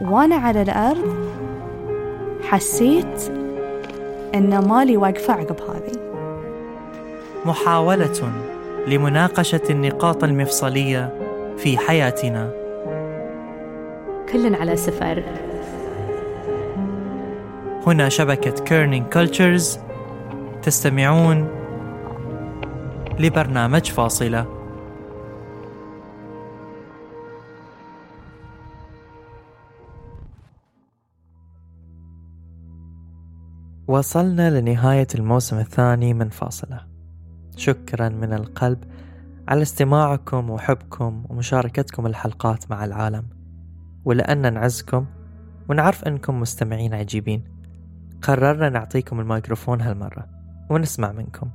وأنا على الأرض حسيت إن مالي واقفة عقب هذه. محاولة لمناقشة النقاط المفصلية في حياتنا. كل على سفر. هنا شبكة Kerning Cultures تستمعون لبرنامج فاصلة. وصلنا لنهاية الموسم الثاني من فاصلة. شكرا من القلب على استماعكم وحبكم ومشاركتكم الحلقات مع العالم. ولأن نعزكم ونعرف أنكم مستمعين عجيبين. قررنا نعطيكم الميكروفون هالمرة ونسمع منكم.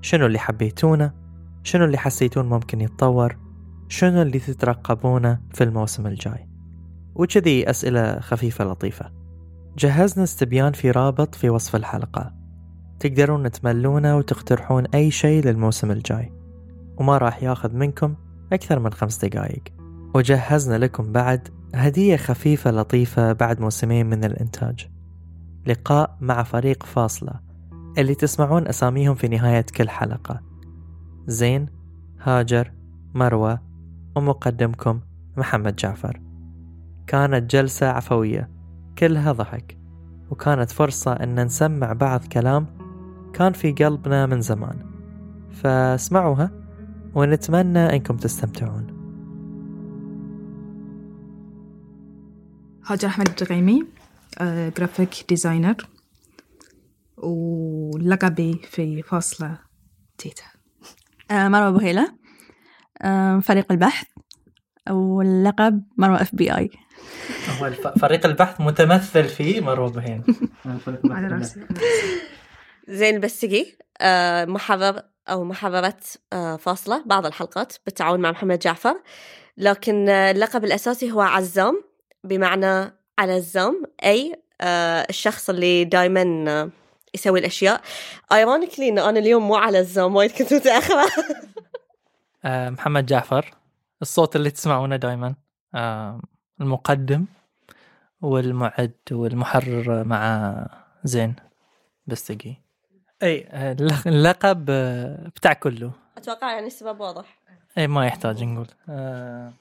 شنو اللي حبيتونه شنو اللي حسيتون ممكن يتطور؟ شنو اللي تترقبونه في الموسم الجاي؟ وكذي أسئلة خفيفة لطيفة. جهزنا استبيان في رابط في وصف الحلقة. تقدرون تملونه وتقترحون أي شيء للموسم الجاي. وما راح ياخذ منكم أكثر من خمس دقايق. وجهزنا لكم بعد هدية خفيفة لطيفة بعد موسمين من الإنتاج. لقاء مع فريق فاصلة. اللي تسمعون أساميهم في نهاية كل حلقة. زين هاجر مروة ومقدمكم محمد جعفر. كانت جلسة عفوية. كلها ضحك وكانت فرصة أن نسمع بعض كلام كان في قلبنا من زمان. فاسمعوها ونتمنى أنكم تستمتعون. هاجر أحمد الدغيمي graphic designer ولقبي في فاصلة تيتا. آه، مروة بوهيلة آه، فريق البحث. واللقب مروة FBI هو فريق البحث متمثل في مروة بهين على رأسي. زين البستقي آه، محرر أو محررة آه، فاصلة بعض الحلقات بالتعاون مع محمد جعفر. لكن آه، اللقب الأساسي هو عزام بمعنى على الزام أي الشخص اللي دايما يسوي الأشياء. ايرونيكلي إن أنا اليوم مو على الزام وايد كنت متأخرة. محمد جعفر. الصوت اللي تسمعونه دائما المقدم والمعد والمحرر مع زين بستقي. أي. آه، اللق- اللقب آه، بتاع كله. أتوقع يعني السبب واضح. إي ما يحتاج نقول. آه،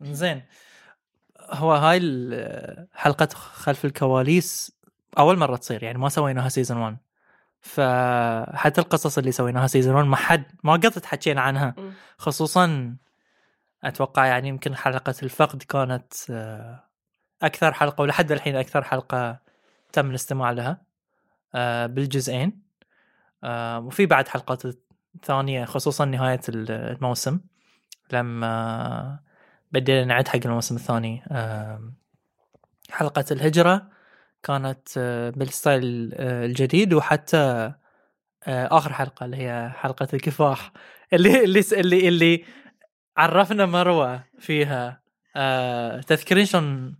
زين. هو هاي حلقة خلف الكواليس أول مرة تصير يعني ما سويناها season 1 فحتى القصص اللي سويناها season 1 ما حد ما قد تحكينا عنها. خصوصا أتوقع يعني يمكن حلقة الفقد كانت آه، أكثر حلقة ولحد الحين أكثر حلقة تم الاستماع لها آه، بالجزئين آه، وفي بعد حلقات ثانية خصوصا نهاية الموسم لما بدينا نعد حق الموسم الثاني حلقة الهجرة كانت بالستايل الجديد وحتى آخر حلقة اللي هي حلقة الكفاح اللي اللي اللي اللي عرفنا مروة فيها. آه، تذكرين شلون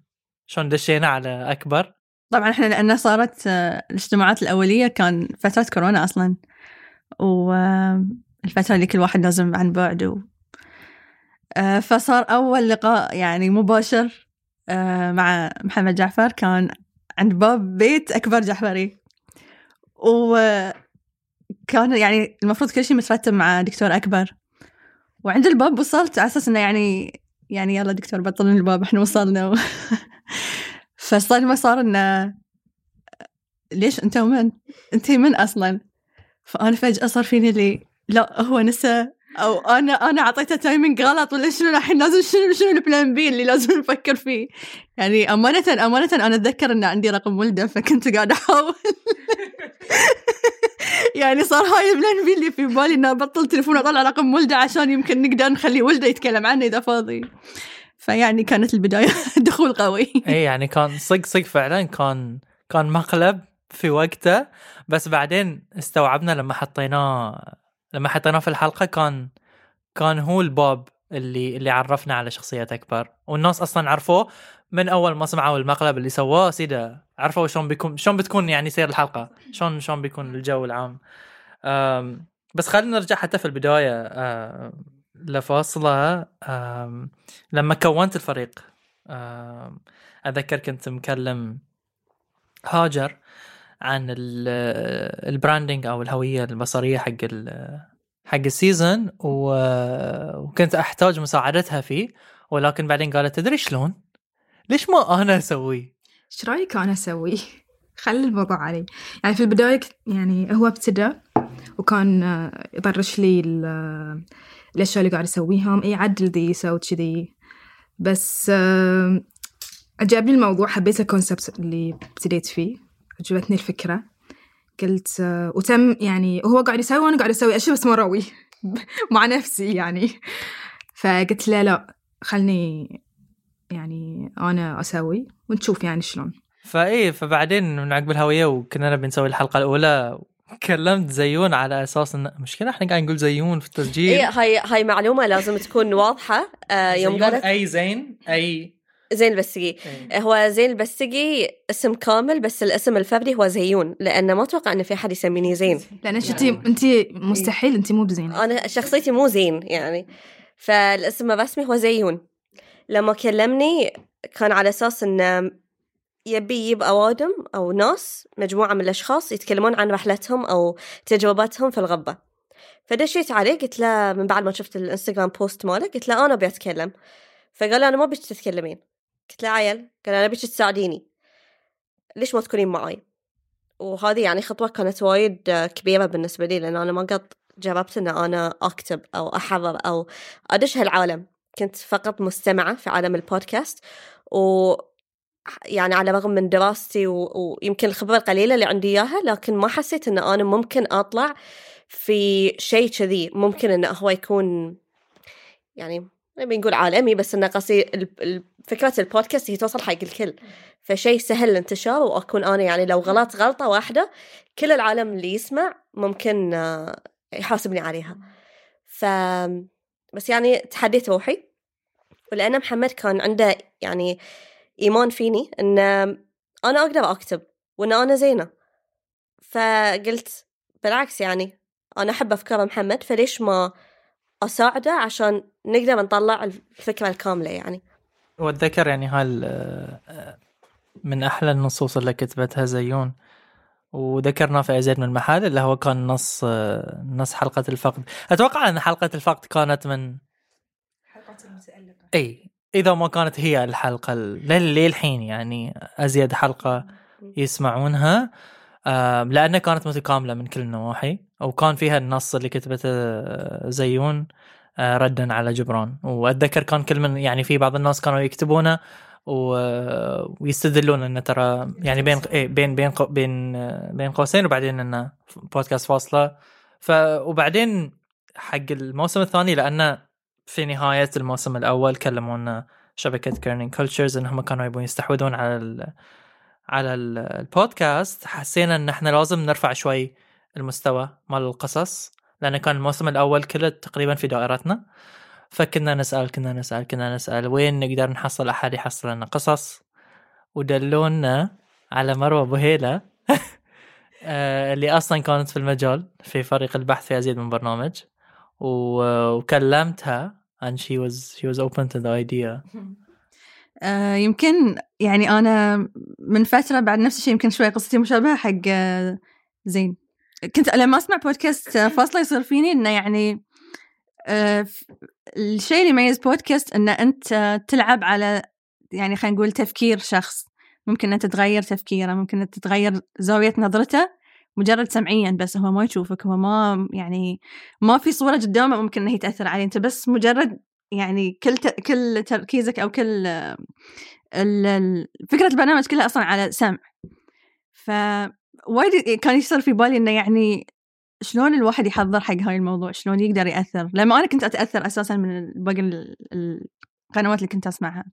شلون دشينا على أكبر؟ طبعا إحنا لأنه صارت آه، الاجتماعات الأولية كان فترة كورونا أصلا. والفترة اللي كل واحد لازم عن بعد و... آه، فصار أول لقاء يعني مباشر آه، مع محمد جعفر كان عند باب بيت أكبر جعفري. وكان يعني المفروض كل شيء مترتب مع دكتور أكبر. وعند الباب وصلت على أساس إنه يعني يعني يلا دكتور بطلون الباب إحنا وصلنا. و... فالصدمة صار إنه ليش أنت من؟ أنت من أصلا؟ فأنا فجأة صار فيني اللي لا هو نسى. أو أنا أنا أعطيته timing غلط ولا شنو الحين لازم شنو شنو ال plan B اللي لازم نفكر فيه؟ يعني أمانة أمانة أنا أتذكر إن عندي رقم ولده فكنت قاعدة أحاول. يعني صار هاي ال plan B اللي في بالي إنه ابطل تليفون أطلع رقم ولده عشان يمكن نقدر نخلي ولده يتكلم عنه إذا فاضي. فيعني كانت البداية دخول قوي. اي يعني كان صج صج فعلا كان كان مقلب في وقته. بس بعدين استوعبنا لما حطيناه لما حطيناه في الحلقة كان كان هو الباب اللي اللي عرفنا على شخصيه أكبر. والناس أصلا عرفوه من أول ما سمعوا المقلب اللي سواه سيدا عرفوا شلون بيكون شلون بتكون يعني سير الحلقة؟ شلون شلون بيكون الجو العام؟ بس خلينا نرجع حتى في البداية لفاصلة لما كونت الفريق. أتذكر كنت مكلم هاجر عن ال- ال branding أو الهوية البصرية حق حق ال season وكنت أحتاج مساعدتها فيه ولكن بعدين قالت تدري شلون؟ ليش ما أنا اسويه؟ إيش رأيك أنا أسوي؟ خلي الموضوع علي. يعني في البداية كت- يعني هو ابتدى وكان آه، يطرش لي ال- الأشياء اللي قاعد يسويهم اي عدل ذي سوي كذي. بس آه، عجبني الموضوع حبيت الكونسبت اللي ابتديت فيه. عجبتني الفكرة. قلت آه، وتم يعني هو قاعد يسوي وأنا قاعد أسوي أشياء بس ما مع نفسي يعني. فقلت له لا خلني يعني أنا أسوي ونشوف يعني شلون. فإيه فبعدين من عقب الهويه وكنا نبي نسوي الحلقة الأولى. كلمت زيون على أساس إن مشكلة إحنا قاعد نقول زيون في التسجيل. اي هاي هاي معلومة لازم تكون واضحة. آه يوم زيون قالت أي زين اي زين البسقي هو زين البسقي اسم كامل بس الاسم الفردي هو زيون لأنه ما أتوقع إن في أحد يسميني زين. لأن أنت أنت مستحيل أنت مو بزينه أنا شخصيتي مو زين يعني. فالاسم الرسمي هو زيون. لما كلمني كان على أساس إنه يبي يجيب أوادم أو ناس مجموعة من الأشخاص يتكلمون عن رحلتهم أو تجربتهم في الغبه فدشيت عليه قلت له من بعد ما شفت الإنستغرام بوست ماله قلت له أنا أبي أتكلم. فقال لي أنا ما بيك تتكلمين. قلت له عيل قال أنا بيك تساعديني. ليش ما تكونين معي وهذه يعني خطوة كانت وايد كبيرة بالنسبة لي لأن أنا ما قد جربت أن أنا أكتب أو أحرر أو أدش هالعالم. كنت فقط مستمعة في عالم البودكاست و يعني على الرغم من دراستي و... ويمكن الخبرة القليلة اللي عندي إياها لكن ما حسيت أن أنا ممكن أطلع في شيء كذي. ممكن أنه هو يكون يعني نبي نقول عالمي بس انه قصدي فكرة البودكاست هي توصل حق الكل. فشيء سهل الانتشار وأكون أنا يعني لو غلطت غلطة واحدة كل العالم اللي يسمع ممكن يحاسبني عليها. ف بس يعني تحديت روحي. ولأن محمد كان عنده يعني إيمان فيني إن أنا أقدر أكتب وإن أنا زينة. فقلت بالعكس يعني أنا أحب أفكار محمد فليش ما أساعده عشان نقدر نطلع الفكرة الكاملة يعني. وأتذكر يعني هاي ال- من أحلى النصوص اللي كتبتها زيون. وذكرنا في أزيد من محل اللي هو كان نص نص حلقة الفقد. أتوقع أن حلقة الفقد كانت من إي إذا ما كانت هي الحلقة ال- لل- للحين يعني أزيد حلقة يسمعونها. لأنها كانت متكاملة من كل النواحي وكان فيها النص اللي كتبته زيون آه، ردا على جبران. وأتذكر كان كل من يعني في بعض الناس كانوا يكتبونه ويستدلون انه ترى يعني بين إيه بين بين بين بين قوسين وبعدين انه بودكاست فاصلة. ف وبعدين حق الموسم الثاني لأنه في نهاية الموسم الأول كلمونا شبكة Kerning Cultures انهم كانوا يبون يستحوذون على ال على ال- البودكاست. حسينا إن إحنا لازم نرفع شوي المستوى مال القصص لأن كان الموسم الأول كله تقريبا في دائرتنا. فكنا نسأل كنا نسأل كنا نسأل وين نقدر نحصل أحد يحصل لنا قصص. ودلونا على مروة بوهيله آه، اللي أصلا كانت في المجال في فريق البحث في أزيد من برنامج. وكلمتها and she was she was open to the idea. آه يمكن يعني أنا من فترة بعد نفس الشيء يمكن شوي قصتي مشابهة حق آه، زين. كنت لما أسمع بودكاست فاصلة يصير فيني إنه يعني الشيء اللي يميز بودكاست إن أنت تلعب على يعني خلينا نقول تفكير شخص ممكن أنت تغير تفكيره ممكن أنت تغير زاوية نظرته مجرد سمعيا بس هو ما يشوفك هو ما يعني ما في صورة قدامه ممكن إنها تأثر عليه أنت بس مجرد يعني كل. كل تركيزك أو كل آه، ال... فكرة البرنامج كلها أصلا على سمع ف وايد كان يصير في بالي إنه يعني شلون الواحد يحضر حق هاي الموضوع؟ شلون يقدر يأثر؟ لما أنا كنت أتأثر أساسا من باقي ال- القنوات اللي كنت أسمعها.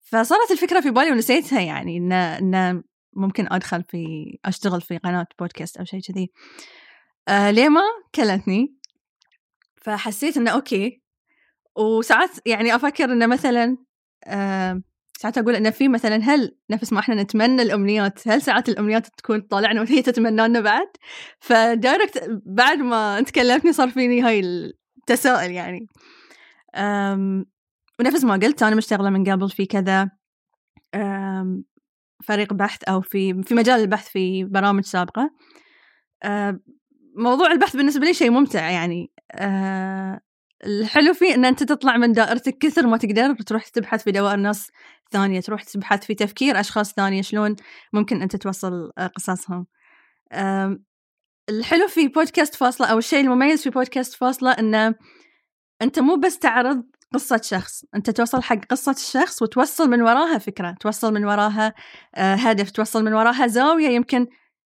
فصارت الفكرة في بالي ونسيتها يعني إن إن ممكن أدخل في أشتغل في قناة بودكاست أو شيء كذي. آه ليه ما كلتني؟ فحسيت إنه أوكي. وساعات يعني أفكر إنه مثلا آه ساعات أقول إنه في مثلا هل نفس ما إحنا نتمنى الأمنيات هل ساعات الأمنيات تكون طالعنا وهي تتمنى لنا بعد؟ ف direct بعد ما انت كلمتني صار فيني هاي التساؤل يعني. أم ونفس ما قلت أنا مشتغلة من قبل في كذا أم فريق بحث أو في في مجال البحث في برامج سابقة. أم موضوع البحث بالنسبة لي شيء ممتع يعني. أه الحلو فيه إن أنت تطلع من دائرتك كثر ما تقدر تروح تبحث في دوائر ناس ثانية تروح تبحث في تفكير أشخاص ثانية شلون ممكن أنت توصل آه، قصصهم. الحلو في بودكاست فاصلة أو الشيء المميز في بودكاست فاصلة إنه أنت مو بس تعرض قصة شخص أنت توصل حق قصة الشخص وتوصل من وراها فكرة توصل من وراها آه هدف توصل من وراها زاوية يمكن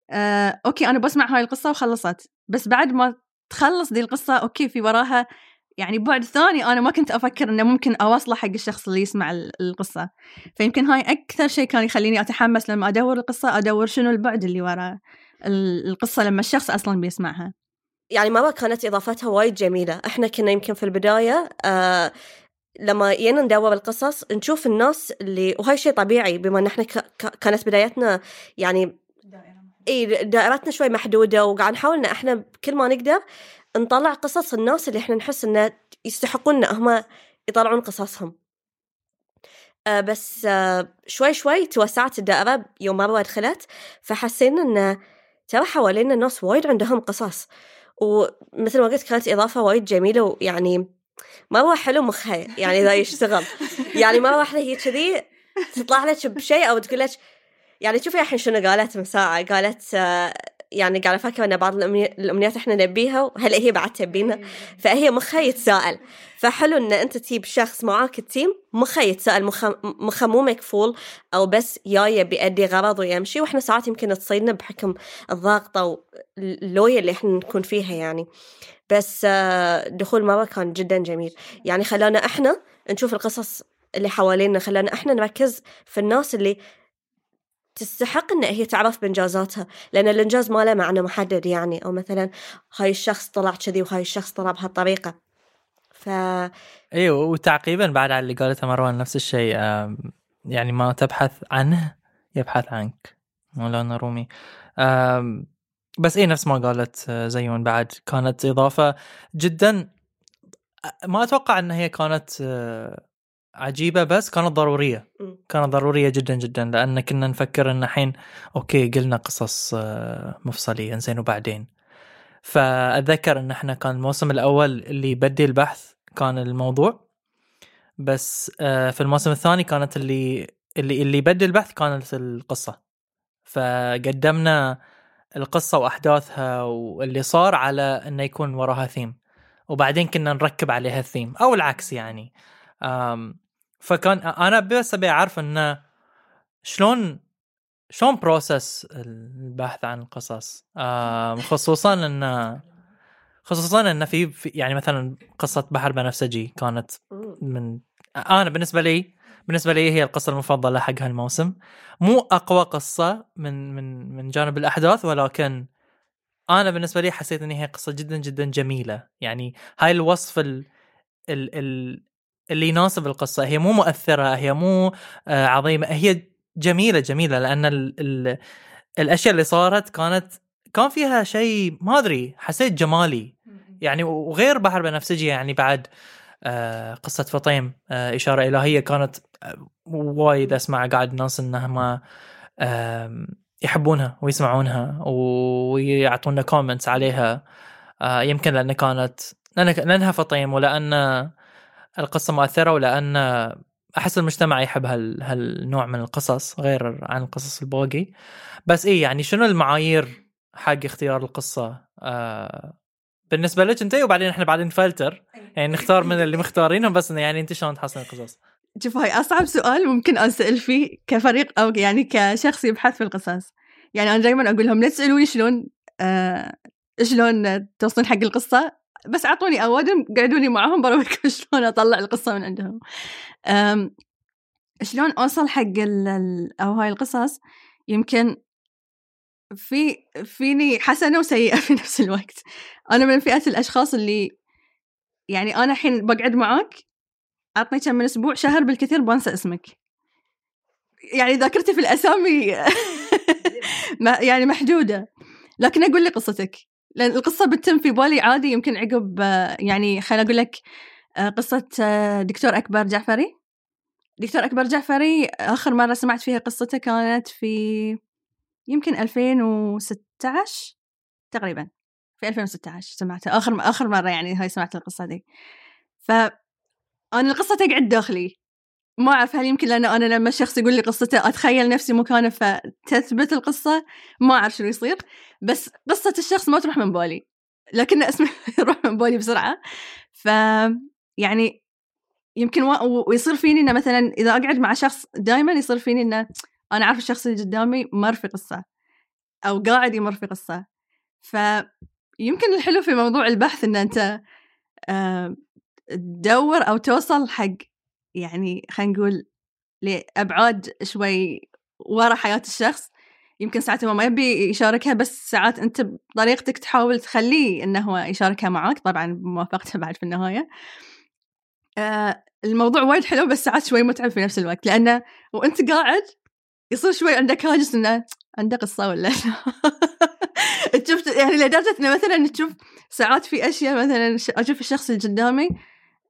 آه أوكي أنا بسمع هاي القصة وخلصت بس بعد ما تخلص دي القصة أوكي في وراها يعني بعد ثاني أنا ما كنت أفكر إنه ممكن أوصله حق الشخص اللي يسمع ال- القصة. فيمكن هاي أكثر شيء كان يخليني أتحمس لما أدور القصة أدور شنو البعد اللي ورا ال- القصة لما الشخص أصلا بيسمعها. يعني مرة كانت إضافتها وايد جميلة. إحنا كنا يمكن في البداية آه لما جينا ندور القصص نشوف الناس اللي وهاي شيء طبيعي بما إن إحنا ك... ك... كانت بدايتنا يعني إي دائرتنا شوي محدودة وقاعد نحاول إن إحنا بكل ما نقدر نطلع قصص الناس اللي إحنا نحس إنه يستحقون ان هم يطلعون قصصهم. آه بس آه شوي شوي توسعت الدائرة يوم مرة دخلت فحسينا انه ترى حوالينا الناس وايد عندهم قصص. ومثل ما قلت كانت إضافة وايد جميلة ويعني مرة حلو مخها يعني إذا يشتغل. يعني مرة واحدة هي كذي تطلع لك بشيء أو تقول لك يعني شوفي الحين شنو قالت من ساعة قالت آه، يعني قاعدة أفكر أن بعض الأمنيات إحنا نبيها وهل هي بعد تبينا؟ فهي مخها يتساءل فحلو أن أنت تجيب شخص معاك التيم مخه يتساءل مخه مو مكفول أو بس جاية بيأدي غرض ويمشي وإحنا ساعات يمكن تصيدنا بحكم الضغط أو اللوية اللي إحنا نكون فيها يعني. بس آه، دخول مرة كان جدا جميل. يعني خلانا إحنا نشوف القصص اللي حوالينا خلانا إحنا نركز في الناس اللي تستحق إن هي تعرف بإنجازاتها لأن الإنجاز ما له معنى محدد يعني. أو مثلا هاي الشخص طلع كذي وهاي الشخص طلع بهالطريقة. ف أيوه وتعقيبا بعد على اللي قالتها مروان نفس الشيء يعني ما تبحث عنه يبحث عنك. مولانا رومي. بس إيه نفس ما قالت آه، زيون بعد. كانت إضافة جدا ما أتوقع إن هي كانت عجيبة بس كانت ضرورية. م. كانت ضرورية جدا جدا لأن كنا نفكر إن الحين أوكي قلنا قصص آه، مفصلية إنزين وبعدين. فأتذكر إن إحنا كان الموسم الأول اللي يبدي البحث كان الموضوع. بس آه، في الموسم الثاني كانت اللي اللي اللي يبدي البحث كانت القصة. فقدمنا القصة وأحداثها واللي صار على إنه يكون وراها ثيم وبعدين كنا نركب عليها الثيم أو العكس يعني. فكان أنا بس أبي أعرف انه شلون شلون بروسس البحث عن القصص؟ خصوصا إن خصوصا إن في في- يعني مثلا قصة بحر بنفسجي كانت من أنا بالنسبة لي بالنسبة لي هي القصة المفضلة حق هالموسم مو أقوى قصة من من من جانب الأحداث ولكن أنا بالنسبة لي حسيت إن هي قصة جدا جدا جميلة. يعني هاي الوصف ال ال ال اللي يناسب القصة. هي مو مؤثرة هي مو آه، عظيمة. هي جميلة جميلة لأن ال ال الأشياء اللي صارت كانت كان فيها شيء ما أدري حسيت جمالي. يعني وغير بحر بنفسجي يعني بعد آه، قصة فطيم آه، إشارة إلهية كانت وايد أسمع قاعد ناس إنهم يحبونها ويسمعونها ويعطونا كومنتس عليها. يمكن لأن كانت لأن لأنها فطيم ولأن القصة مؤثرة ولأن أحس المجتمع يحب هال... هالنوع من القصص غير عن القصص البوقي. بس إيه يعني شنو المعايير حق اختيار القصة؟ آه بالنسبة لك أنت وبعدين إحنا بعدين نفلتر. يعني نختار من اللي مختارينهم بس يعني أنت شلون تحسن القصص؟ شوف هاي أصعب سؤال ممكن أسأل فيه كفريق أو يعني كشخص يبحث في القصص. يعني أنا دائما أقول لهم لا تسألوني شلون آه شلون توصلون حق القصة. بس أعطوني أوادم قعدوني معهم برويكم شلون أطلع القصة من عندهم. شلون أوصل حق ال ال- أو هاي القصص؟ يمكن في فيني حسنة وسيئة في نفس الوقت. أنا من فئة الأشخاص اللي يعني أنا الحين بقعد معاك عطني كم من أسبوع شهر بالكثير بنسى اسمك. يعني ذاكرتي في الأسامي ما- يعني محدودة. لكن أقول لي قصتك. لأن القصة بتتم في بالي عادي يمكن عقب يعني خليني أقول لك آه، قصة آه، دكتور أكبر جعفري. دكتور أكبر جعفري آخر مرة سمعت فيها قصته كانت في يمكن 2016 تقريبا في 2016 سمعتها آخر آخر مرة يعني هاي سمعت القصة دي. ف أنا القصة تقعد داخلي. ما أعرف هل يمكن لأن أنا لما شخص يقول لي قصته أتخيل نفسي مكانه فتثبت القصة؟ ما أعرف شنو يصير بس قصة الشخص ما تروح من بالي لكن اسمه يروح من بالي بسرعة. ف يعني يمكن و... ويصير فيني إنه مثلا إذا أقعد مع شخص دائما يصير فيني إنه أنا عارف الشخص اللي قدامي مر في قصة أو قاعد يمر في قصة. فيمكن الحلو في موضوع البحث إن أنت آه، تدور أو توصل حق يعني خلينا نقول لأبعاد شوي ورا حياة الشخص يمكن ساعات هو ما يبي يشاركها بس ساعات أنت بطريقتك تحاول تخليه انه هو يشاركها معك طبعا بموافقته بعد في النهاية. آه الموضوع وايد حلو بس ساعات شوي متعب في نفس الوقت لأنه وأنت قاعد يصير شوي عندك هاجس إنه عنده قصة ولا لا؟ تشوف يعني لدرجة إنه مثلا تشوف ساعات في أشياء مثلا أشوف الشخص اللي قدامي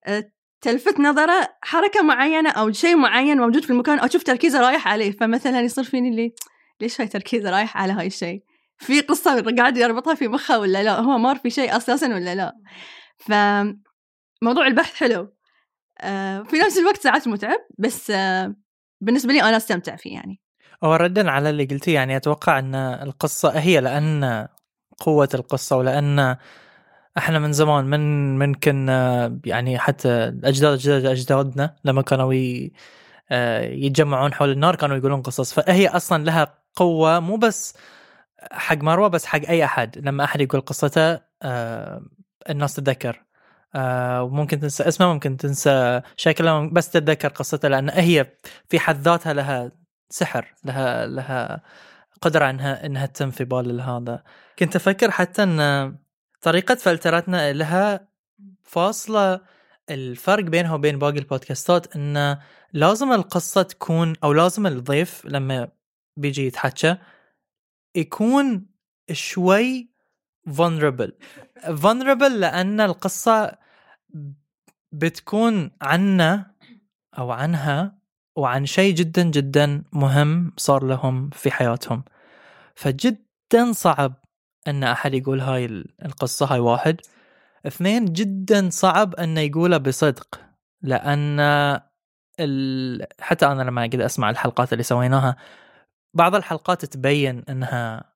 آه، تلفت نظرة حركة معينة أو شيء معين موجود في المكان أو أشوف تركيزه رايح عليه فمثلا يصير فيني اللي ليش هاي تركيزه رايح على هاي الشيء؟ في قصة قاعد يربطها في مخه ولا لا؟ هو مار في شيء أساسا ولا لا؟ فموضوع البحث حلو. آه، في نفس الوقت ساعات متعب بس آه، بالنسبة لي أنا أستمتع فيه يعني. هو ردا على اللي قلتيه يعني أتوقع أن القصة هي لأن قوة القصة ولأن إحنا من زمان من من كنا يعني حتى اجداد أجداد أجدادنا لما كانوا آه، يتجمعون حول النار كانوا يقولون قصص. فهي أصلا لها قوة مو بس حق مروة بس حق أي أحد. لما أحد يقول قصته آه، الناس تتذكر. آه، وممكن تنسى اسمه ممكن تنسى شكله بس تتذكر قصته لأن هي في حد ذاتها لها سحر لها لها قدرة إنها إنها تتم في بال هذا. كنت أفكر حتى إن طريقة فلترتنا لها فاصلة الفرق بينها وبين باقي البودكاستات انه لازم القصة تكون أو لازم الضيف لما بيجي يتحكى يكون شوي vulnerable. vulnerable لأن القصة بتكون عنه أو عنها وعن شيء جدا جدا مهم صار لهم في حياتهم. فجدا صعب أن أحد يقول هاي ال- القصة هاي واحد. اثنين جدا صعب انه يقوله بصدق لأن ال... حتى أنا لما قد أسمع الحلقات اللي سويناها بعض الحلقات تبين انها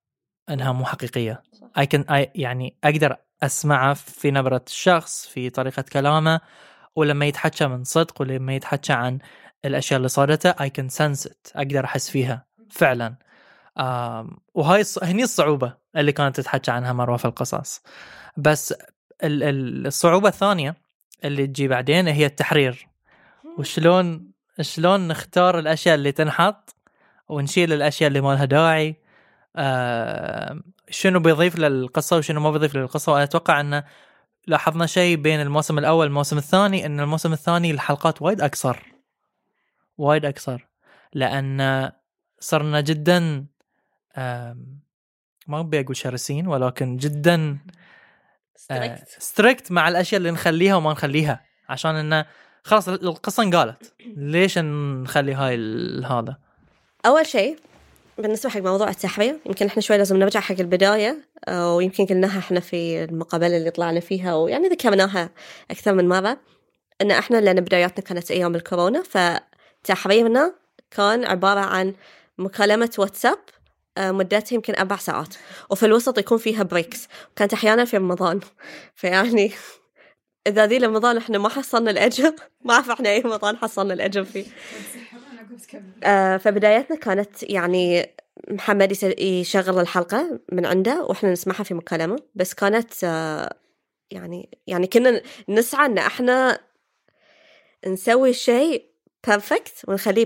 أنها مو حقيقية. اي كان I يعني أقدر اسمعه في نبرة الشخص في طريقة كلامه ولما يتحكى من صدق ولما يتحكى عن الأشياء اللي صارته اي كان سنس أقدر أحس فيها فعلا. وهاي. هني الصعوبة اللي كانت تتحكى عنها مروه في القصص. بس ال... ال- الصعوبة الثانية اللي تجي بعدين هي التحرير. وشلون شلون نختار الأشياء اللي تنحط ونشيل الأشياء اللي ما لها داعي. آه شنو بيضيف للقصة وشنو ما بيضيف للقصة. وأنا أتوقع انه لاحظنا شيء بين الموسم الأول والموسم الثاني إن الموسم الثاني الحلقات وايد أقصر. وايد أقصر. لأن صرنا جدا ما ابي أقول شرسين ولكن جدا strict strict مع الأشياء اللي نخليها وما نخليها. عشان إنه خلاص القصة انقالت. ليش نخلي هاي ال- هذا؟ أول شيء بالنسبة حق موضوع التحرير يمكن إحنا شوي لازم نرجع حق البداية آه، ويمكن قلناها إحنا في المقابلة اللي طلعنا فيها ويعني ذكرناها أكثر من مرة أن إحنا لأن بداياتنا كانت أيام الكورونا فتحريرنا كان عبارة عن مكالمة واتساب آه، مدتها يمكن أربع ساعات. وفي الوسط يكون فيها بريكس كانت أحيانا في رمضان. فيعني إذا ذي رمضان إحنا ما حصلنا الأجر ما أعرف إحنا أي رمضان حصلنا الأجر فيه. آه فبدايتنا كانت يعني محمد يشغل الحلقة من عنده وإحنا نسمعها في مكالمة. بس كانت آه يعني يعني كنا نسعى إن إحنا نسوي شيء بيرفكت ونخليه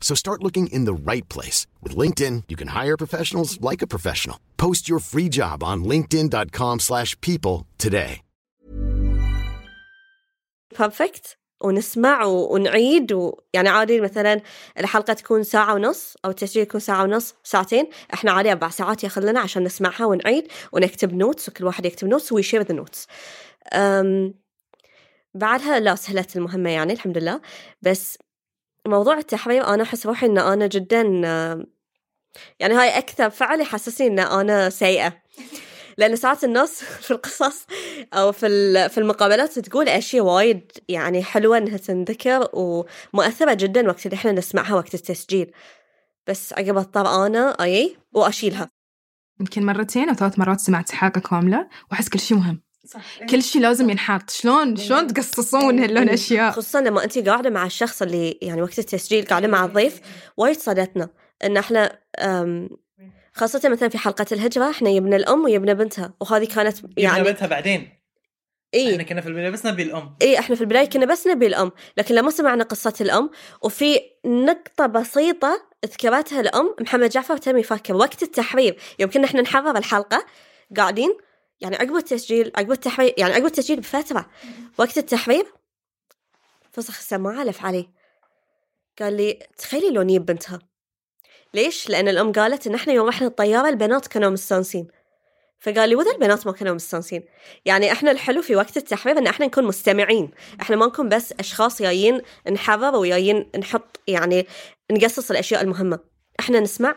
So start looking in the right place. With LinkedIn, you can hire professionals like a professional. Post your free job on linkedin.com/people slash people today. perfect ونسمع و- ونعيد ويعني عادي مثلا الحلقة تكون ساعة ونص أو التسجيل يكون ساعة ونص ساعتين إحنا عادي أربع ساعات ياخذ لنا عشان نسمعها ونعيد ونكتب notes وكل واحد يكتب notes we share the notes بعدها لا سهلت المهمة يعني الحمد لله بس موضوع التحرير أنا أحس روحي إن أنا جدا يعني هاي أكثر فعل يحسسني إن أنا سيئة. لأن ساعات الناس في القصص أو في في المقابلات تقول أشياء وايد يعني حلوة إنها تنذكر ومؤثرة جدا وقت اللي إحنا نسمعها وقت التسجيل. بس عقب اضطر أنا أي وأشيلها. يمكن مرتين أو ثلاث مرات سمعت حلقة كاملة وأحس كل شيء مهم. كل شيء لازم ينحط. شلون؟ شلون تقصصون هاللون أشياء؟ خصوصا لما أنت قاعدة مع الشخص اللي يعني وقت التسجيل قاعدة مع الضيف وايد صادتنا إن إحنا أم، خاصة مثلا في حلقة الهجرة إحنا يبنى الأم ويبنى بنتها وهذه كانت يعني بنتها بعدين. إيه إحنا كنا في البداية بس نبي الأم. إي إحنا في البداية كنا بس نبي الأم لكن لما سمعنا قصة الأم وفي نقطة بسيطة ذكرتها الأم محمد جعفر تم يفكر. وقت التحرير يوم كنا إحنا نحرر الحلقة قاعدين يعني عقب التسجيل عقب التحرير يعني عقب التسجيل بفترة وقت التحرير فسخ السماعة لف علي قال لي تخيلي لو نجيب بنتها. ليش؟ لأن الأم قالت إن إحنا يوم رحنا الطيارة البنات كانوا مستانسين. فقال لي وذا البنات ما كانوا مستانسين. يعني إحنا الحلو في وقت التحرير إن إحنا نكون مستمعين. إحنا ما نكون بس أشخاص جايين نحرر وجايين نحط يعني نقصص الأشياء المهمة. إحنا نسمع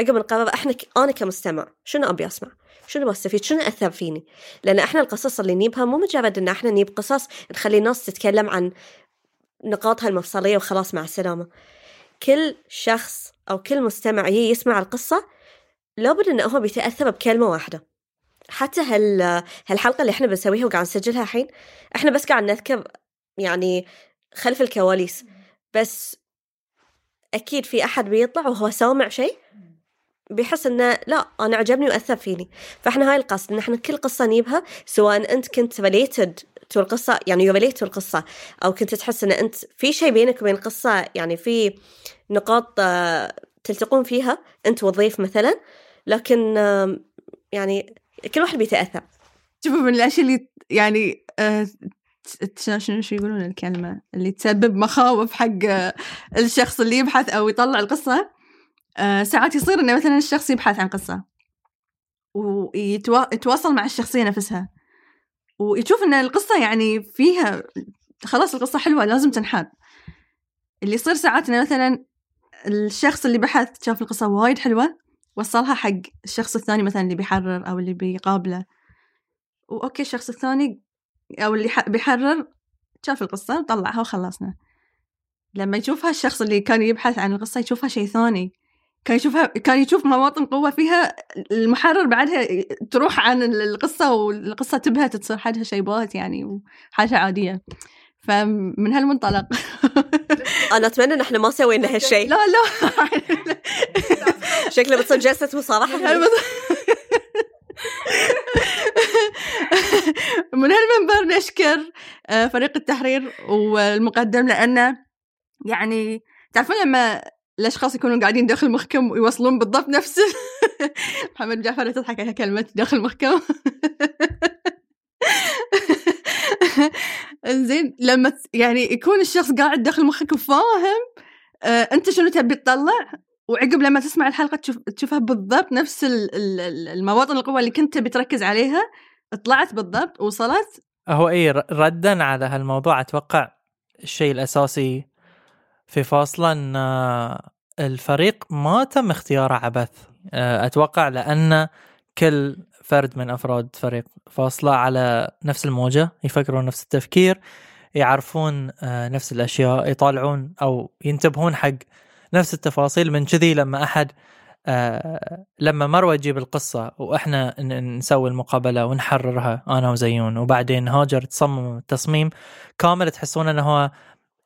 عقب نقرر إحنا ك... أنا كمستمع شنو أبي أسمع؟ شنو بستفيد شنو أثر فيني؟ لأن إحنا القصص اللي نجيبها مو مجرد إن إحنا نجيب قصص نخلي الناس تتكلم عن نقاطها المفصلية وخلاص مع السلامة. كل شخص أو كل مستمع يجي يسمع القصة لابد انه هو بيتأثر بكلمة واحدة. حتى هال هالحلقة اللي إحنا بنسويها وقاعد نسجلها الحين إحنا بس قاعد نذكر يعني خلف الكواليس. بس أكيد في أحد بيطلع وهو سامع شيء؟ بيحس إنه لا أنا عجبني وأثر فيني. فإحنا هاي القصد ان إحنا كل قصة نجيبها سواء أنت كنت related to القصة يعني you to القصة أو كنت تحس إن أنت في شيء بينك وبين القصة يعني في نقاط آه، تلتقون فيها أنت والضيف مثلا لكن يعني كل واحد بيتأثر. شوفوا من الأشياء اللي يعني آه شنو شو يقولون الكلمة؟ اللي تسبب مخاوف حق آه، الشخص اللي يبحث أو يطلع القصة؟ آه، ساعات يصير إنه مثلا الشخص يبحث عن قصة ويتواصل مع الشخصية نفسها ويشوف إن القصة يعني فيها خلاص القصة حلوة لازم تنحاد اللي يصير ساعات إنه مثلا الشخص اللي بحث شاف القصة وايد حلوة وصلها حق الشخص الثاني مثلا اللي بيحرر أو اللي بيقابله. وأوكي الشخص الثاني أو اللي بيحرر شاف القصة وطلعها وخلصنا. لما يشوفها الشخص اللي كان يبحث عن القصة يشوفها شيء ثاني. كان يشوفها كان يشوف مواطن قوة فيها المحرر بعدها تروح عن القصة والقصة تبهت تصير حدها شيبات يعني وحاجة عادية. فمن هالمنطلق. أنا أتمنى إن إحنا ما سوينا هالشيء لا لا. شكله بتصير جلسة مصارحة. من هالمنبر نشكر آه، فريق التحرير والمقدم لأنه يعني تعرفون لما الأشخاص يكونوا قاعدين داخل مخكم ويوصلون بالضبط نفس محمد جعفر تضحك على كلمة داخل مخكم زين لما يعني يكون الشخص قاعد داخل مخك وفاهم آه أنت شنو تبي تطلع؟ وعقب لما تسمع الحلقة تشوف تشوفها بالضبط نفس ال- ال- ال- المواطن القوة اللي كنت تبي تركز عليها طلعت بالضبط وصلت هو اي ردا على هالموضوع أتوقع الشيء الأساسي في فاصلة ان آه، الفريق ما تم اختياره عبث. آه، أتوقع لأن كل فرد من أفراد فريق فاصلة على نفس الموجة يفكرون نفس التفكير يعرفون آه، نفس الأشياء يطالعون أو ينتبهون حق نفس التفاصيل. من كذي لما أحد لما مروة تجيب القصة وإحنا نسوي المقابلة ونحررها أنا وزيون وبعدين هاجر تصمم التصميم كامل تحسون إنه هو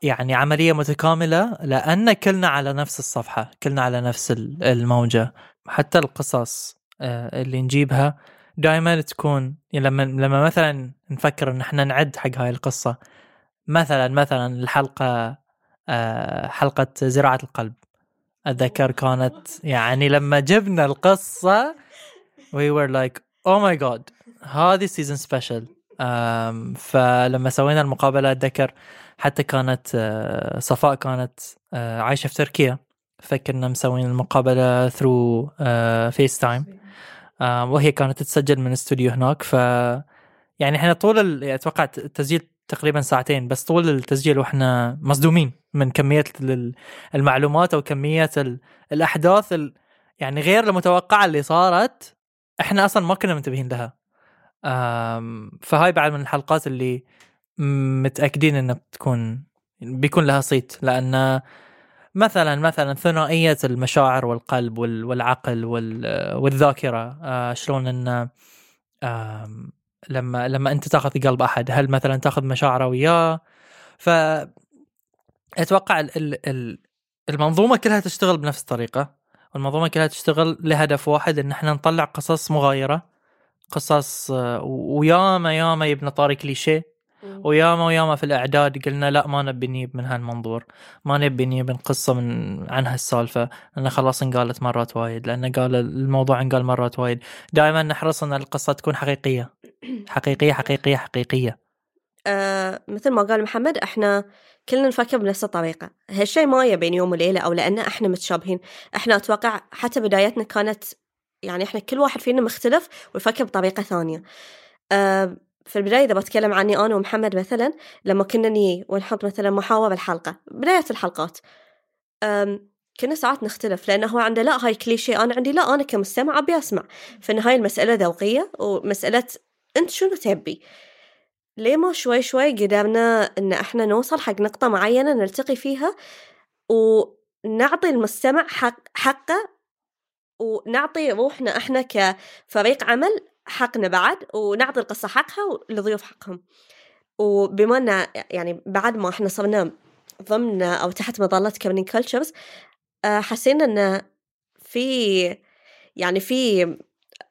يعني عملية متكاملة لأن كلنا على نفس الصفحة كلنا على نفس ال- الموجة. حتى القصص آه، اللي نجيبها دائما تكون يعني لما لما مثلا نفكر إن إحنا نعد حق هاي القصة مثلا مثلا الحلقة آه، حلقة زراعة القلب. أتذكر كانت يعني لما جبنا القصة we were like oh my god هذه season special فلما سوينا المقابلة أتذكر حتى كانت آه، صفاء كانت آه، عايشة في تركيا. فكرنا مسوين المقابلة through FaceTime وهي كانت تتسجل من استوديو هناك. ف يعني إحنا طول ال... أتوقع التسجيل تقريبا ساعتين بس طول التسجيل وإحنا مصدومين من كمية ال- المعلومات أو كمية ال... الأحداث ال... يعني غير المتوقعة اللي صارت. إحنا أصلا ما كنا منتبهين لها. فهاي بعد من الحلقات اللي متأكدين إنها بتكون بيكون لها صيت لأن مثلا مثلا ثنائية المشاعر والقلب وال- والعقل وال- والذاكرة آه، شلون إن لما لما أنت تأخذ قلب أحد هل مثلا تأخذ مشاعره وياه؟ ف أتوقع ال- ال- ال- المنظومة كلها تشتغل بنفس الطريقة والمنظومة كلها تشتغل لهدف واحد إن إحنا نطلع قصص مغايرة قصص آه، وياما ياما يبنى طاري كليشيه وياما وياما في الأعداد قلنا لا ما نبي نجيب من هالمنظور. ما نبي نجيب قصة من عن هالسالفة. لأن خلاص انقالت مرات وايد. لأن قال الموضوع انقال مرات وايد. دائما نحرص أن القصة تكون حقيقية. حقيقية حقيقية حقيقية. آه مثل ما قال محمد إحنا كلنا نفكر بنفس الطريقة. هالشيء ما يبين بين يوم وليلة أو لأن إحنا متشابهين. إحنا أتوقع حتى بدايتنا كانت يعني إحنا كل واحد فينا مختلف ويفكر بطريقة ثانية. آه في البداية إذا بتكلم عني أنا ومحمد مثلا لما كنا ني ونحط مثلا محاور الحلقة بداية الحلقات. كنا ساعات نختلف لأنه هو عنده لا هاي كليشيه أنا عندي لا أنا كمستمع أبي أسمع. فإن هاي المسألة ذوقية ومسألة أنت شنو تبي. ليه ما شوي شوي قدرنا إن إحنا نوصل حق نقطة معينة نلتقي فيها ونعطي المستمع حق حقه ونعطي روحنا إحنا كفريق عمل حقنا بعد ونعطي القصة حقها والضيوف حقهم. وبما ان يعني بعد ما إحنا صرنا ضمن أو تحت مظلة كابنين كلتشرز حسينا ان في يعني في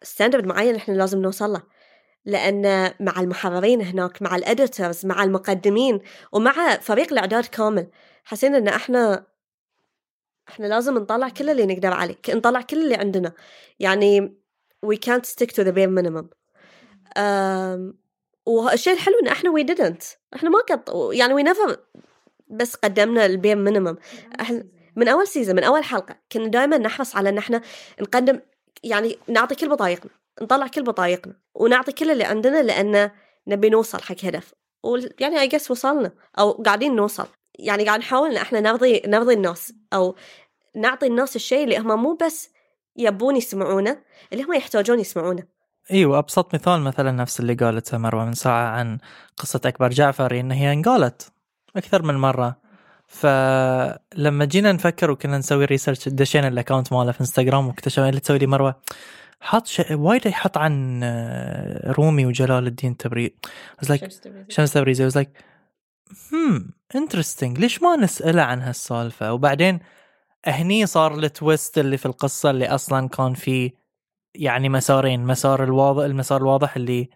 standard معين إحنا لازم نوصل له. لأن مع المحررين هناك مع ال editors مع المقدمين ومع فريق الإعداد كامل حسينا إن إحنا إحنا لازم نطلع كل اللي نقدر عليه نطلع كل اللي عندنا. يعني we can't stick to the bare minimum. والشيء الحلو إن إحنا we didn't. إحنا ما قط يعني we never بس قدمنا ال bare minimum إحنا من أول season من أول حلقة كنا دائما نحرص على إن إحنا نقدم يعني نعطي كل طاقتنا نطلع كل طاقتنا ونعطي كل اللي عندنا لأن نبي نوصل حق هدف. ويعني I guess وصلنا أو قاعدين نوصل. يعني قاعد نحاول إن إحنا نرضي نرضي الناس أو نعطي الناس الشيء اللي هم مو بس يبون يسمعونه اللي هم يحتاجون يسمعونه. إيوه أبسط مثال مثلا نفس اللي قالته مروة من ساعة عن قصة أكبر جعفر إن هي انقالت أكثر من مرة. فلما جينا نفكر وكنا نسوي research دشينا ال account ماله في إنستغرام واكتشفنا اللي تسوي لي مروة حط شيء وايد يحط عن آه، رومي وجلال الدين تبريد like شمس تبريزي was like hmm interesting ليش ما نسأله عن هالسالفة؟ وبعدين هني صار ال twist اللي في القصة اللي أصلا كان في يعني مسارين مسار الواضح المسار الواضح اللي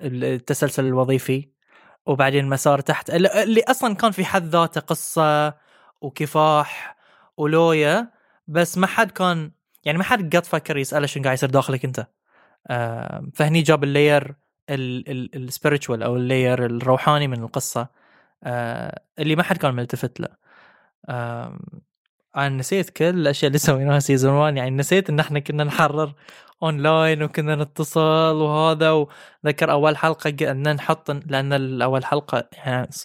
التسلسل الوظيفي وبعدين مسار تحت اللي أصلا كان في حد ذاته قصة وكفاح ولويا بس ما حد كان يعني ما حد قد فكر يسأله شنو قاعد يصير داخلك أنت. فهني جاب ال layer ال spiritual أو ال layer الروحاني من القصة آه اللي ما حد كان ملتفت له. أنا نسيت كل الأشياء اللي سويناها season 1 يعني نسيت إن إحنا كنا نحرر اونلاين وكنا نتصل وهذا وذكر أول حلقة ان نحط لأن الأول حلقة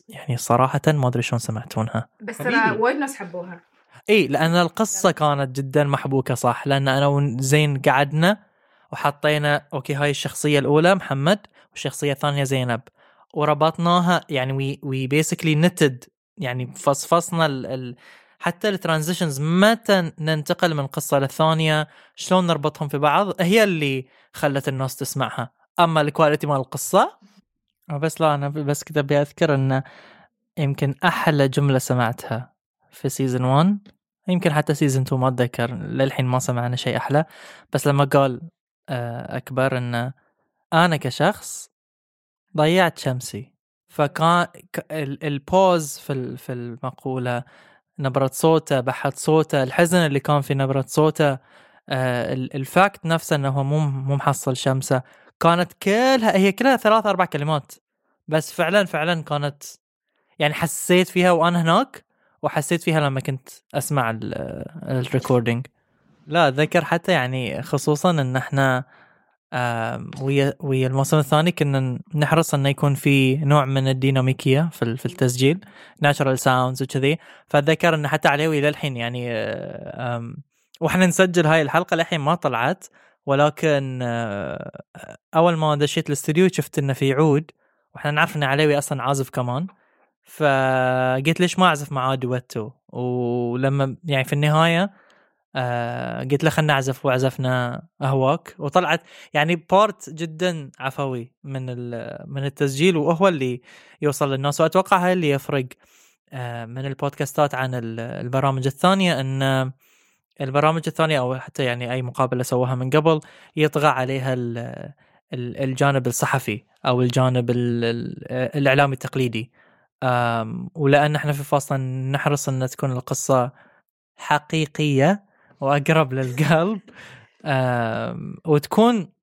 يعني صراحة ما أدري شلون سمعتونها. بس ترى وايد ناس حبوها. إي لأن القصة كانت جدا محبوكة صح؟ لأن أنا وزينب قعدنا وحطينا okay هاي الشخصية الأولى محمد والشخصية الثانية زينب. وربطناها يعني we we basically knitted يعني فصفصنا ال ال حتى ال transitions متى ننتقل من قصة للثانية؟ شلون نربطهم في بعض؟ هي اللي خلت الناس تسمعها. أما ال quality مال القصة بس لا أنا بس كذا أبي أذكر أن يمكن أحلى جملة سمعتها في season 1 يمكن حتى season 2 ما أتذكر للحين ما سمعنا شيء أحلى. بس لما قال آه، أكبر أن أنا كشخص ضيعت شمسي. فكان ال pause في في المقولة نبرة صوته بحة صوته الحزن اللي كان في نبرة صوته آه ال fact نفسه إنه هو مو مو محصل شمسه. كانت كلها هي كلها ثلاث أربع كلمات. بس فعلا فعلا كانت يعني حسيت فيها وأنا هناك وحسيت فيها لما كنت أسمع ال recording. لا أتذكر حتى يعني خصوصا إن إحنا ويا ويا الموسم الثاني كنا نحرص إنه يكون في نوع من الديناميكية في في التسجيل natural sounds وكذي. فأتذكر إنه حتى عليوي للحين يعني وإحنا نسجل هاي الحلقة للحين ما طلعت. ولكن آه، أول ما دشيت الاستوديو شفت إنه في عود وإحنا نعرف إن عليوي أصلا عازف كمان. فقلت ليش ما أعزف معاه دويتو ولما يعني في النهاية آه قلت له خلنا نعزف وعزفنا اهواك وطلعت يعني part جدا عفوي من من التسجيل وهو اللي يوصل للناس. وأتوقع هاي اللي يفرق آه من البودكاستات عن البرامج الثانية إن البرامج الثانية أو حتى يعني أي مقابلة سووها من قبل يطغى عليها الجانب الصحفي أو الجانب الإعلامي التقليدي. ولأن إحنا في فاصل نحرص إن تكون القصة حقيقية وأقرب للقلب. وتكون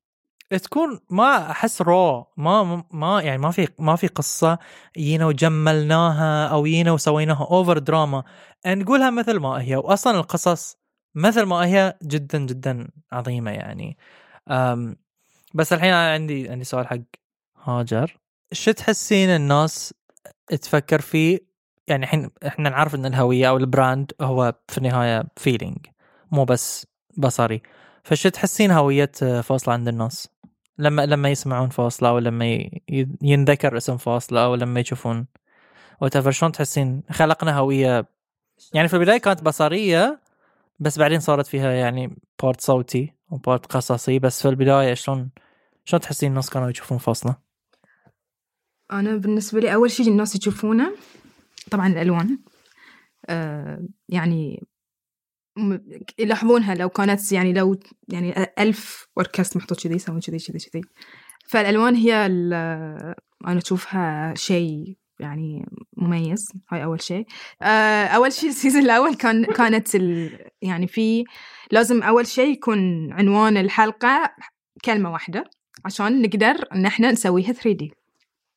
تكون ما أحس رو ما ما يعني ما في ما في قصة جينا وجملناها أو جينا وسويناها over drama نقولها مثل ما هي. واصلا القصص مثل ما هي جدا جدا عظيمة يعني. بس الحين عندي عندي سؤال حق هاجر. شو تحسين الناس تفكر فيه يعني الحين إحنا نعرف إن الهوية أو ال brand هو في النهاية feeling مو بس بصري. فش تحسين هوية فاصلة عند الناس؟ لما لما يسمعون فاصلة أو لما ينذكر اسم فاصلة أو لما يشوفون. what شلون تحسين؟ خلقنا هوية. يعني في البداية كانت بصرية بس بعدين صارت فيها يعني part صوتي و part قصصي. بس في البداية شلون شلون تحسين الناس كانوا يشوفون فاصلة؟ أنا بالنسبة لي أول شيء الناس يشوفونه طبعا الألوان. آه يعني يلاحظونها لو كانت يعني لو يعني ألف وركست محطوط كذي يسوون كذي كذي كذي. فالألوان هي أنا أشوفها شيء يعني مميز هاي أول شيء. أول شيء ال season الأول كان كانت ال يعني في لازم أول شيء يكون عنوان الحلقة كلمة واحدة عشان نقدر إن إحنا نسويها 3D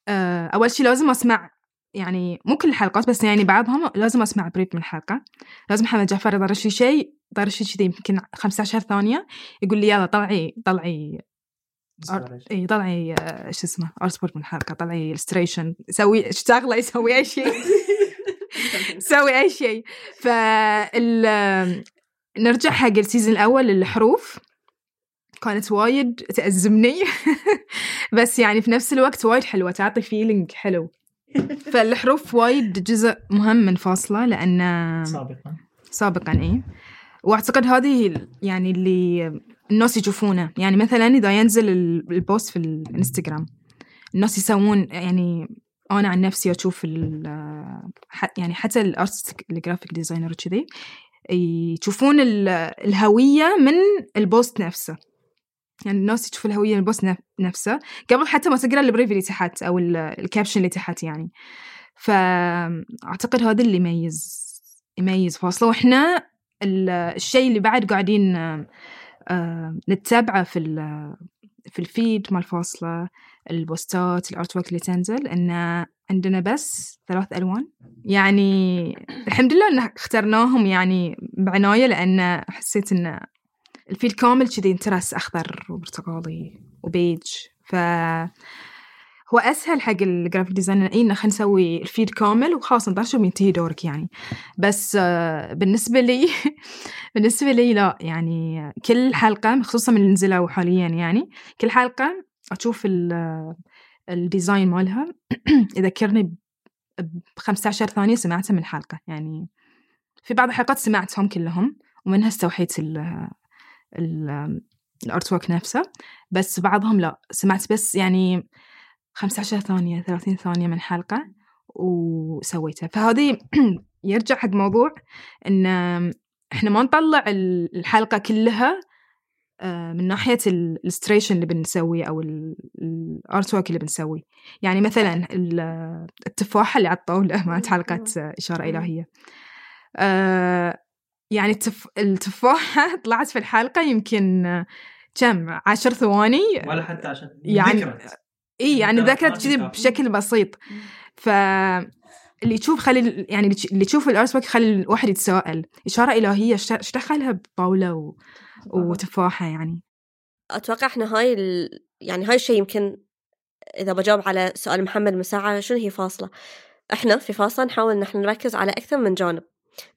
آه، أول شي لازم أسمع يعني مو كل الحلقات بس يعني بعضهم لازم أسمع brief من الحلقة. لازم محمد جعفر يطرش لي شيء لي كذي يمكن 15 ثانية يقول لي يلا طلعي طلعي إي طلعي آه، شو اسمه artwork من الحلقة طلعي illustration سوي اشتغله يسوي أي شيء سوي أي شيء فال نرجع حق ال season الأول الحروف. كانت وايد تأزمني. بس يعني في نفس الوقت وايد حلوة تعطي feeling حلو. فالحروف وايد جزء مهم من فاصلة لأن سابقا. سابقا اي وأعتقد هذه يعني اللي الناس يشوفونه. يعني مثلا إذا ينزل ال- ال post في الإنستغرام الناس يسوون يعني أنا عن نفسي أشوف يعني حتى ال artist ال graphic designer وكذي يشوفون ال- الهوية من ال post نفسه. يعني الناس تشوف الهوية من ال post نف- نفسه. قبل حتى ما تقرا ال brief اللي تحت ال- ال caption اللي تحت يعني. فاعتقد هذا اللي يميز يميز فاصلة. وإحنا ال- الشيء اللي بعد قاعدين آه، نتبعه في في ال feed مال فاصلة البوستات ال artwork اللي تنزل ان عندنا بس ثلاث ألوان. يعني الحمد لله إن اخترناهم يعني بعناية لأن حسيت ان ال feed كامل كذي انترس أخضر وبرتقالي وبيج. ف هو أسهل حق ال graphic designer إي إنه خلينا نسوي ال feed كامل وخلاص نطرشه وينتهي دورك يعني. بس آه، بالنسبة لي بالنسبة لي لا يعني كل حلقة خصوصا من اللي نزلوا حاليا يعني كل حلقة أشوف ال- ال design مالها. يذكرني ب 15 ثانية سمعتها من الحلقة يعني. في بعض الحلقات سمعتهم كلهم ومنها استوحيت ال ال artwork نفسه بس بعضهم لا. سمعت بس يعني 15 ثانية 30 ثانية من حلقة وسويتها. فهذه يرجع حق موضوع إن إحنا ما نطلع ال- الحلقة كلها آه، من ناحية ال illustration اللي بنسويه أو ال artwork اللي بنسويه. يعني مثلا ال- التفاحة اللي على الطاولة مالت حلقة آه، إشارة إلهية. آه، يعني التف... التفاحة طلعت في الحلقة يمكن كم؟ عشر ثواني؟ ولا حتى عشان يعني- ذكرت. إي يعني ذكرت ذكرت كذي. بشكل بسيط. ف اللي يشوف خلي ال- يعني اللي تش- اللي يشوف ال art خلي الواحد يتساءل. إشارة إلهية إيش إيش دخلها؟ بطاولة و... وتفاحة يعني. أتوقع إحنا هاي ال... يعني هاي الشيء يمكن إذا بجاوب على سؤال محمد من ساعه شنو هي فاصلة؟ إحنا في فاصلة نحاول إن إحنا نركز على أكثر من جانب.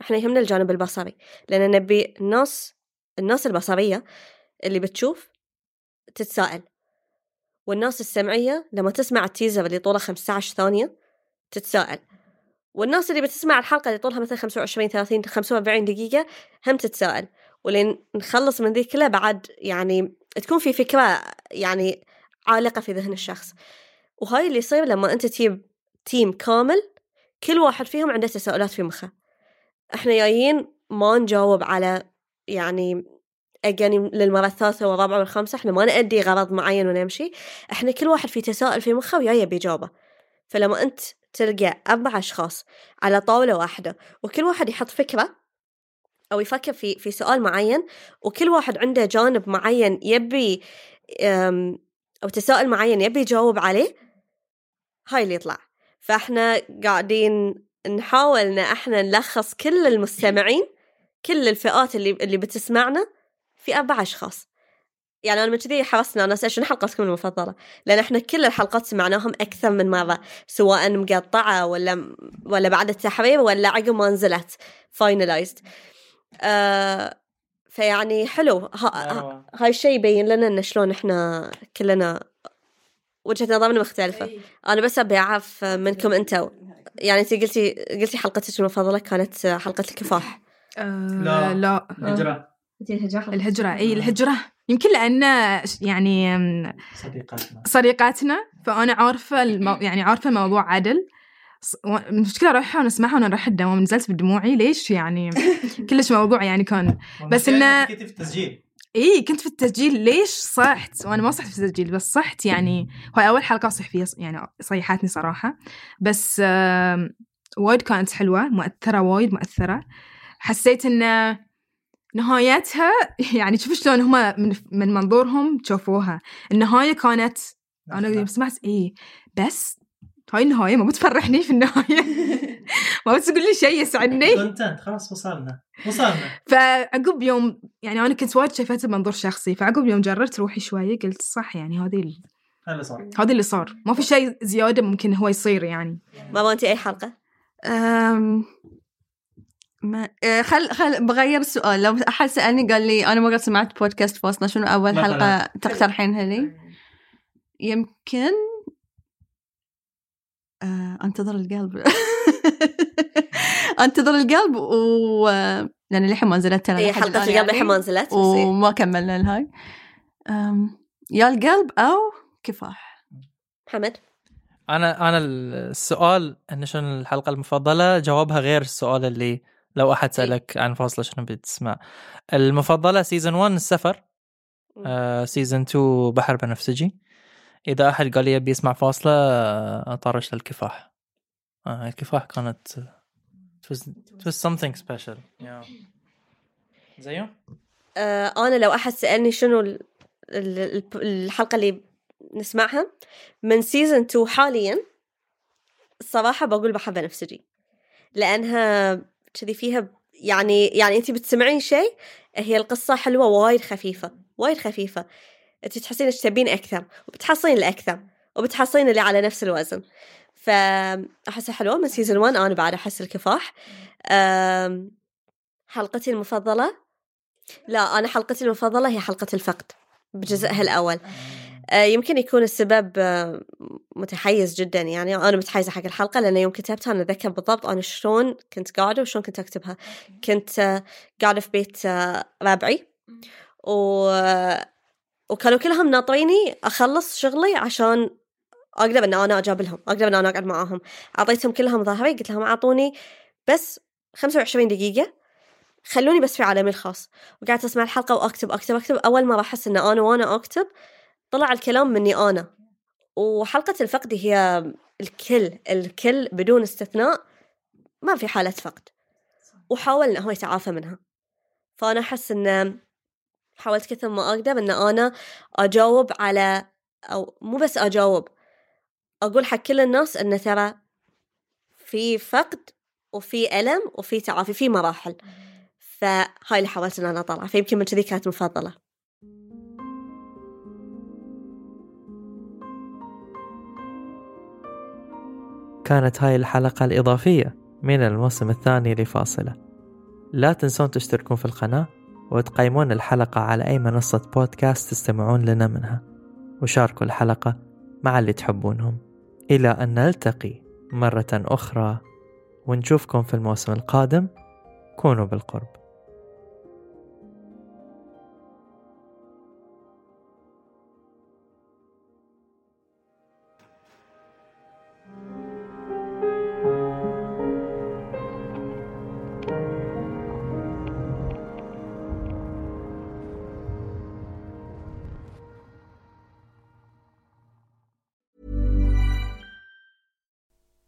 إحنا يهمنا الجانب البصري لأن نبي الناس الناس البصرية اللي بتشوف تتساءل والناس السمعية لما تسمع التيزر اللي طوله 15 ثانية تتساءل والناس اللي بتسمع الحلقة اللي طولها مثلا 25 30 45 دقيقة هم تتساءل ولين نخلص من ذي كلها بعد يعني تكون في فكرة يعني عالقة في ذهن الشخص. وهاي اللي يصير لما أنت تجيب تيم كامل كل واحد فيهم عنده تساؤلات في مخه. إحنا جايين ما نجاوب على يعني أجاني للمرة الثالثة والرابعة والخامسة إحنا ما نأدي غرض معين ونمشي. إحنا كل واحد في تساؤل في مخه وياي بإجابة. فلما أنت تلقى أربع أشخاص على طاولة واحدة وكل واحد يحط فكرة أو يفكر في في سؤال معين وكل واحد عنده جانب معين يبي أو تساؤل معين يبي يجاوب عليه هاي اللي يطلع. فإحنا قاعدين نحاول إن إحنا نلخص كل المستمعين كل الفئات اللي اللي بتسمعنا في أربع أشخاص. يعني أنا من كذي حرصنا أسأل شنو حلقتكم المفضلة؟ لأن إحنا كل الحلقات سمعناهم أكثر من مرة سواء مقطعة ولا ولا بعد التحرير ولا عقب ما نزلت فاينلايزد آه فيعني حلو روعة. هاي الشيء يبين لنا إن شلون إحنا كلنا وجهة نظرنا مختلفة. أنا بس أبي أعرف منكم أنتم يعني انت قلتي قلتي حلقتك المفضلة كانت حلقة الكفاح. آه لا. لا. هجرة الهجرة. إي الهجرة. يمكن لأن يعني صديقاتنا. صديقاتنا. فأنا عارفة المو... يعني عارفة موضوع عدل. ص- و- المشكلة أروحها ونسمعها وأنا رايحة الدوام. نزلت بدموعي. ليش؟ يعني كلش موضوع يعني كان. بس إنه- كنت في التسجيل اي كنت في التسجيل. ليش صحت؟ وأنا ما صحت في التسجيل بس صحت يعني. هاي أول حلقة أصيح فيها يعني صيحتني صراحة. بس وايد كانت حلوة مؤثرة وايد مؤثرة. حسيت إن نهايتها يعني شوف شلون هم من, من منظورهم شافوها. النهاية كانت أنا سمعت إيه بس هاي النهاية ما بتفرحني في النهاية. ما بتقول لي شيء يسعدني. كونتنت خلاص وصلنا. وصلنا. فعقب يوم يعني أنا كنت وايد شايفته بمنظور شخصي فعقب يوم جربت روحي شوية قلت صح يعني هذه ال- هذا صار. هذا اللي صار. ما في شيء زيادة ممكن هو يصير يعني. ما أنت أي حلقة؟ أم... ما آه، خل خل بغير السؤال لو أحد سألني قال لي أنا ما قد سمعت بودكاست فاصلة شنو أول مثلاً. حلقة تقترحينها لي؟ يمكن آه، أنتظر القلب. أنتظر القلب و لأن للحين ما نزلت ترى اي لحد حلقه القلب يعني. الحين ما نزلت إيه. وما كملنا الهاي. أم، يا القلب أو كفاح. محمد؟ أنا أنا السؤال إن شنو الحلقة المفضلة؟ جوابها غير السؤال اللي لو أحد سألك عن فاصلة شنو بتسمع. المفضلة season 1 السفر. آه season 2 بحر بنفسجي. إذا أحد قال لي يبي يسمع فاصلة آه، أطرش للكفاح. آه الكفاح كانت it was, it was something special. Yeah. زيه آه أنا لو أحد سألني شنو ال- ال- ال- الحلقة اللي نسمعها من season 2 حاليا الصراحه بقول بحر بنفسجي لأنها كذي فيها يعني يعني انت بتسمعين شيء هي القصة حلوة وايد خفيفة وايد خفيفة. أنت تحسين إيش تبين أكثر وبتحصلين الاكثر وبتحصلين اللي على نفس الوزن. فاحسها حلوة من season 1 أنا بعد أحس الكفاح. حلقتي المفضلة؟ لا أنا حلقتي المفضلة هي حلقة الفقد بجزئها الأول. آه، يمكن يكون السبب آه، متحيز جدا يعني أنا متحيزة حق الحلقة لأن يوم كتبتها أنا أتذكر بالضبط أنا شلون كنت قاعدة وشلون كنت أكتبها. كنت آه، قاعدة في بيت ربعي و وكانوا كلهم ناطريني أخلص شغلي عشان أقدر إن أنا أجابلهم أقدر إن أنا أقعد معاهم. أعطيتهم كلهم ظهري قلت لهم أعطوني بس 25 دقيقة خلوني بس في عالمي الخاص. وقعدت أسمع الحلقة وأكتب أكتب أكتب. أول ما احس إن أنا وأنا أكتب طلع الكلام مني أنا. وحلقة الفقد هي الكل الكل بدون استثناء ما في حالة فقد. وحاول انه هو يتعافى منها. فأنا أحس إن حاولت كثر ما أقدر إن أنا أجاوب على أو مو بس أجاوب أقول حق كل الناس إن ترى في فقد وفي ألم وفي تعافي في مراحل. فهاي اللي حاولت إن أنا أطلع فيمكن من كذي كانت مفضلة. كانت هاي الحلقة الإضافية من الموسم الثاني لفاصلة. لا تنسون تشتركون في القناة وتقيمون الحلقة على أي منصة بودكاست تستمعون لنا منها. وشاركوا الحلقة مع اللي تحبونهم. إلى أن نلتقي مرة أخرى. ونشوفكم في الموسم القادم. كونوا بالقرب.